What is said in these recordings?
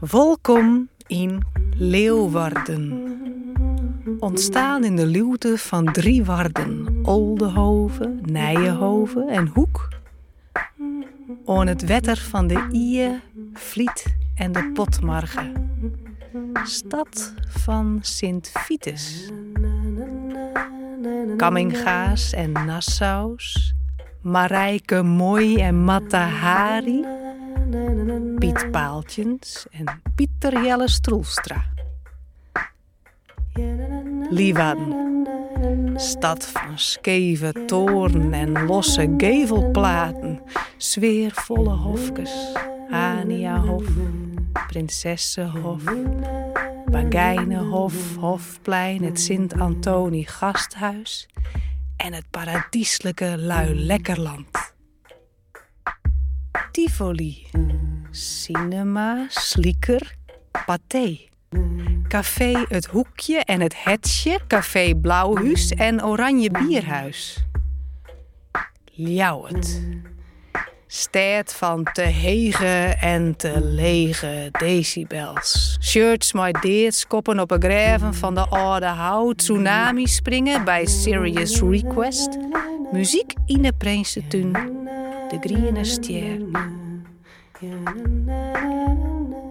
Welkom in Leeuwarden. Ontstaan in de luwte van drie warden: Oldenhoven, Nijenhoven en Hoek. On het wetter van de Ije, Vliet en de Potmarge. Stad van Sint-Vitus. Kamminga's en Nassau's. Marijke Mooi en Matahari. Piet Paaltjens en Pieter Jelle Stroelstra. Liewaden, stad van skeve toren en losse gevelplaten, sfeervolle hofkes, Aniahof, Prinsessenhof, Bagijnenhof, Hofplein, het Sint-Antoni Gasthuis en het paradieselijke Lui-Lekkerland. Tivoli, cinema, slieker, pathé. Café Het Hoekje en Het Hetje, Café Blauwhuis en Oranje Bierhuis. Ljouwet. Stad van te hege en te lege decibels. Shirts met deertskoppen op een graven van de oude hout. Tsunami springen bij Serious Request. Muziek in de Prinsentuin. De Griene Stier.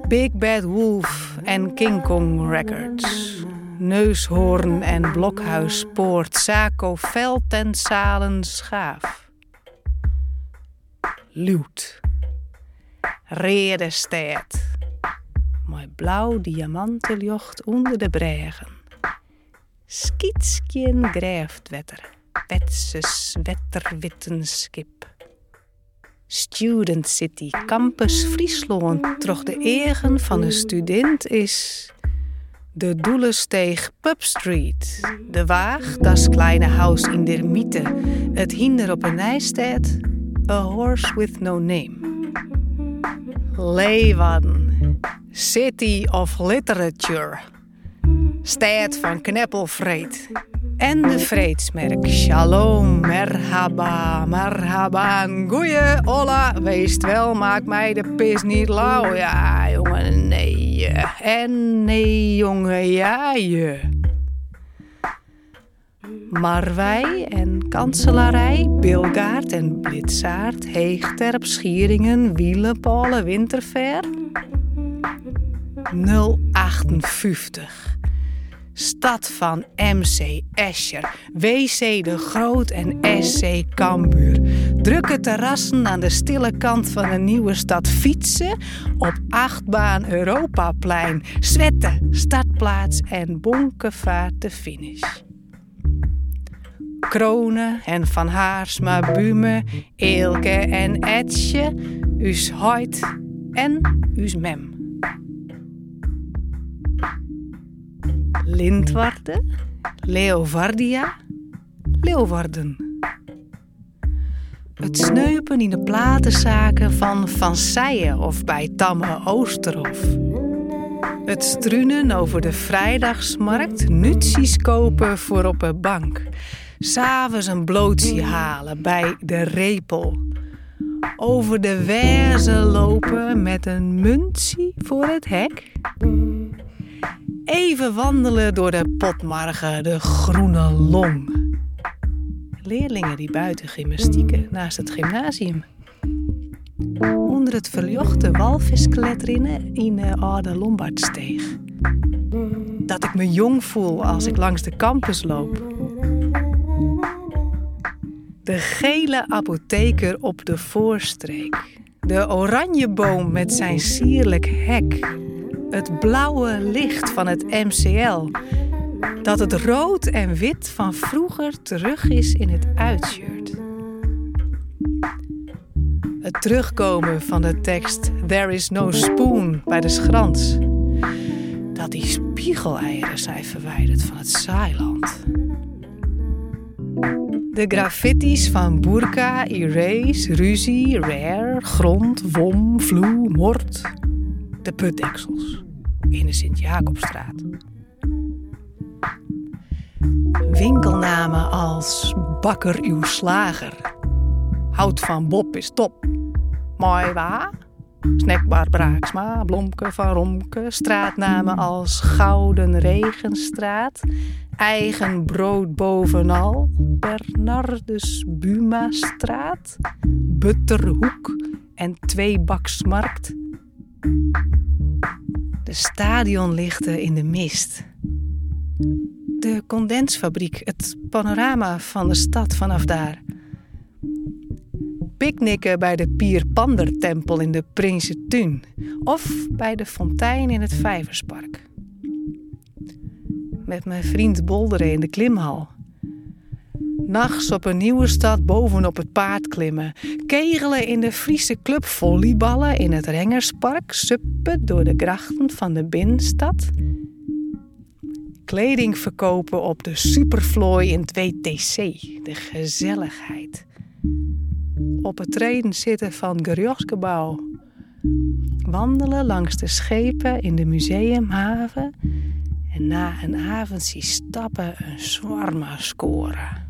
Big Bad Wolf en King Kong Records. Neushoorn en Blokhuis Poort, Saco Veld en Salen Schaaf. Luut. Rede Stad. Mooi blauw diamantenjocht onder de bregen. Skietskien grijftwetter. Wetse zwetterwitten Student City, Campus Friesland, troch de egen van de student is de Doelensteeg Pub Street. De Waag, das kleine huis in der Miete. Het hinder op een nijstad, a horse with no name. Leeuwarden, City of Literature. Stad van kneppelvreed. En de vreedsmerk. Shalom, merhaba, merhaba, goeie, hola. Wees wel, maak mij de pis niet lauw. Ja, jongen, nee. En nee, jongen, ja, je. Maar en kanselarij, Bilgaard en Blitzaard, Heegterp, Schieringen, Wielenpolen, Winterver. 058. Stad van MC Escher, WC de Groot en SC Cambuur. Drukke terrassen aan de stille kant van een nieuwe stad fietsen. Op achtbaan Europaplein. Zwetten, startplaats en bonkenvaart de finish. Kronen en Van Haarsma, Bume, Eelke en Etje, Us Hoyt en Us Mem. Lindwarden, Leovardia, Leeuwarden. Het sneupen in de platenzaken van Van Seijen of bij Tamme Oosterhof. Het struinen over de vrijdagsmarkt, nutsies kopen voor op een bank. S'avonds een blootje halen bij de repel. Over de werzen lopen met een muntje voor het hek. Even wandelen door de potmargen, de groene long. Leerlingen die buiten gymnastieken naast het gymnasium. Onder het verjochte walviskletteren in de oude Lombardsteeg. Dat ik me jong voel als ik langs de campus loop. De gele apotheker op de voorstreek. De oranjeboom met zijn sierlijk hek het blauwe licht van het MCL. Dat het rood en wit van vroeger terug is in het uitshirt. Het terugkomen van de tekst There is no spoon bij de schrans. Dat die spiegeleieren zijn verwijderd van het saailand. De graffitis van Burka, Erase, Ruzie, Rare, Grond, Wom, Vloe, Mort de putdeksels in de Sint-Jacobstraat. Winkelnamen als Bakker uw slager. Hout van Bob is top. Mooi waar? Snackbar Braaksma, Blomke van Romke, straatnamen als Gouden Regenstraat, Eigen Brood Bovenal, Bernardus Buma Straat, Butterhoek en Tweebaksmarkt. De stadionlichten in de mist. De condensfabriek, het panorama van de stad vanaf daar picknicken bij de Pierpandertempel in de Prinsentuin of bij de fontein in het Vijverspark. Met mijn vriend bolderen in de klimhal. Nachts op een nieuwe stad bovenop het paard klimmen. Kegelen in de Friese club volleyballen in het Rengerspark. Suppen door de grachten van de binnenstad. Kleding verkopen op de Superfloy in 2TC. De gezelligheid op het treden zitten van Gerjosgebouw. Wandelen langs de schepen in de museumhaven en na een avond zie stappen een zwarma scoren.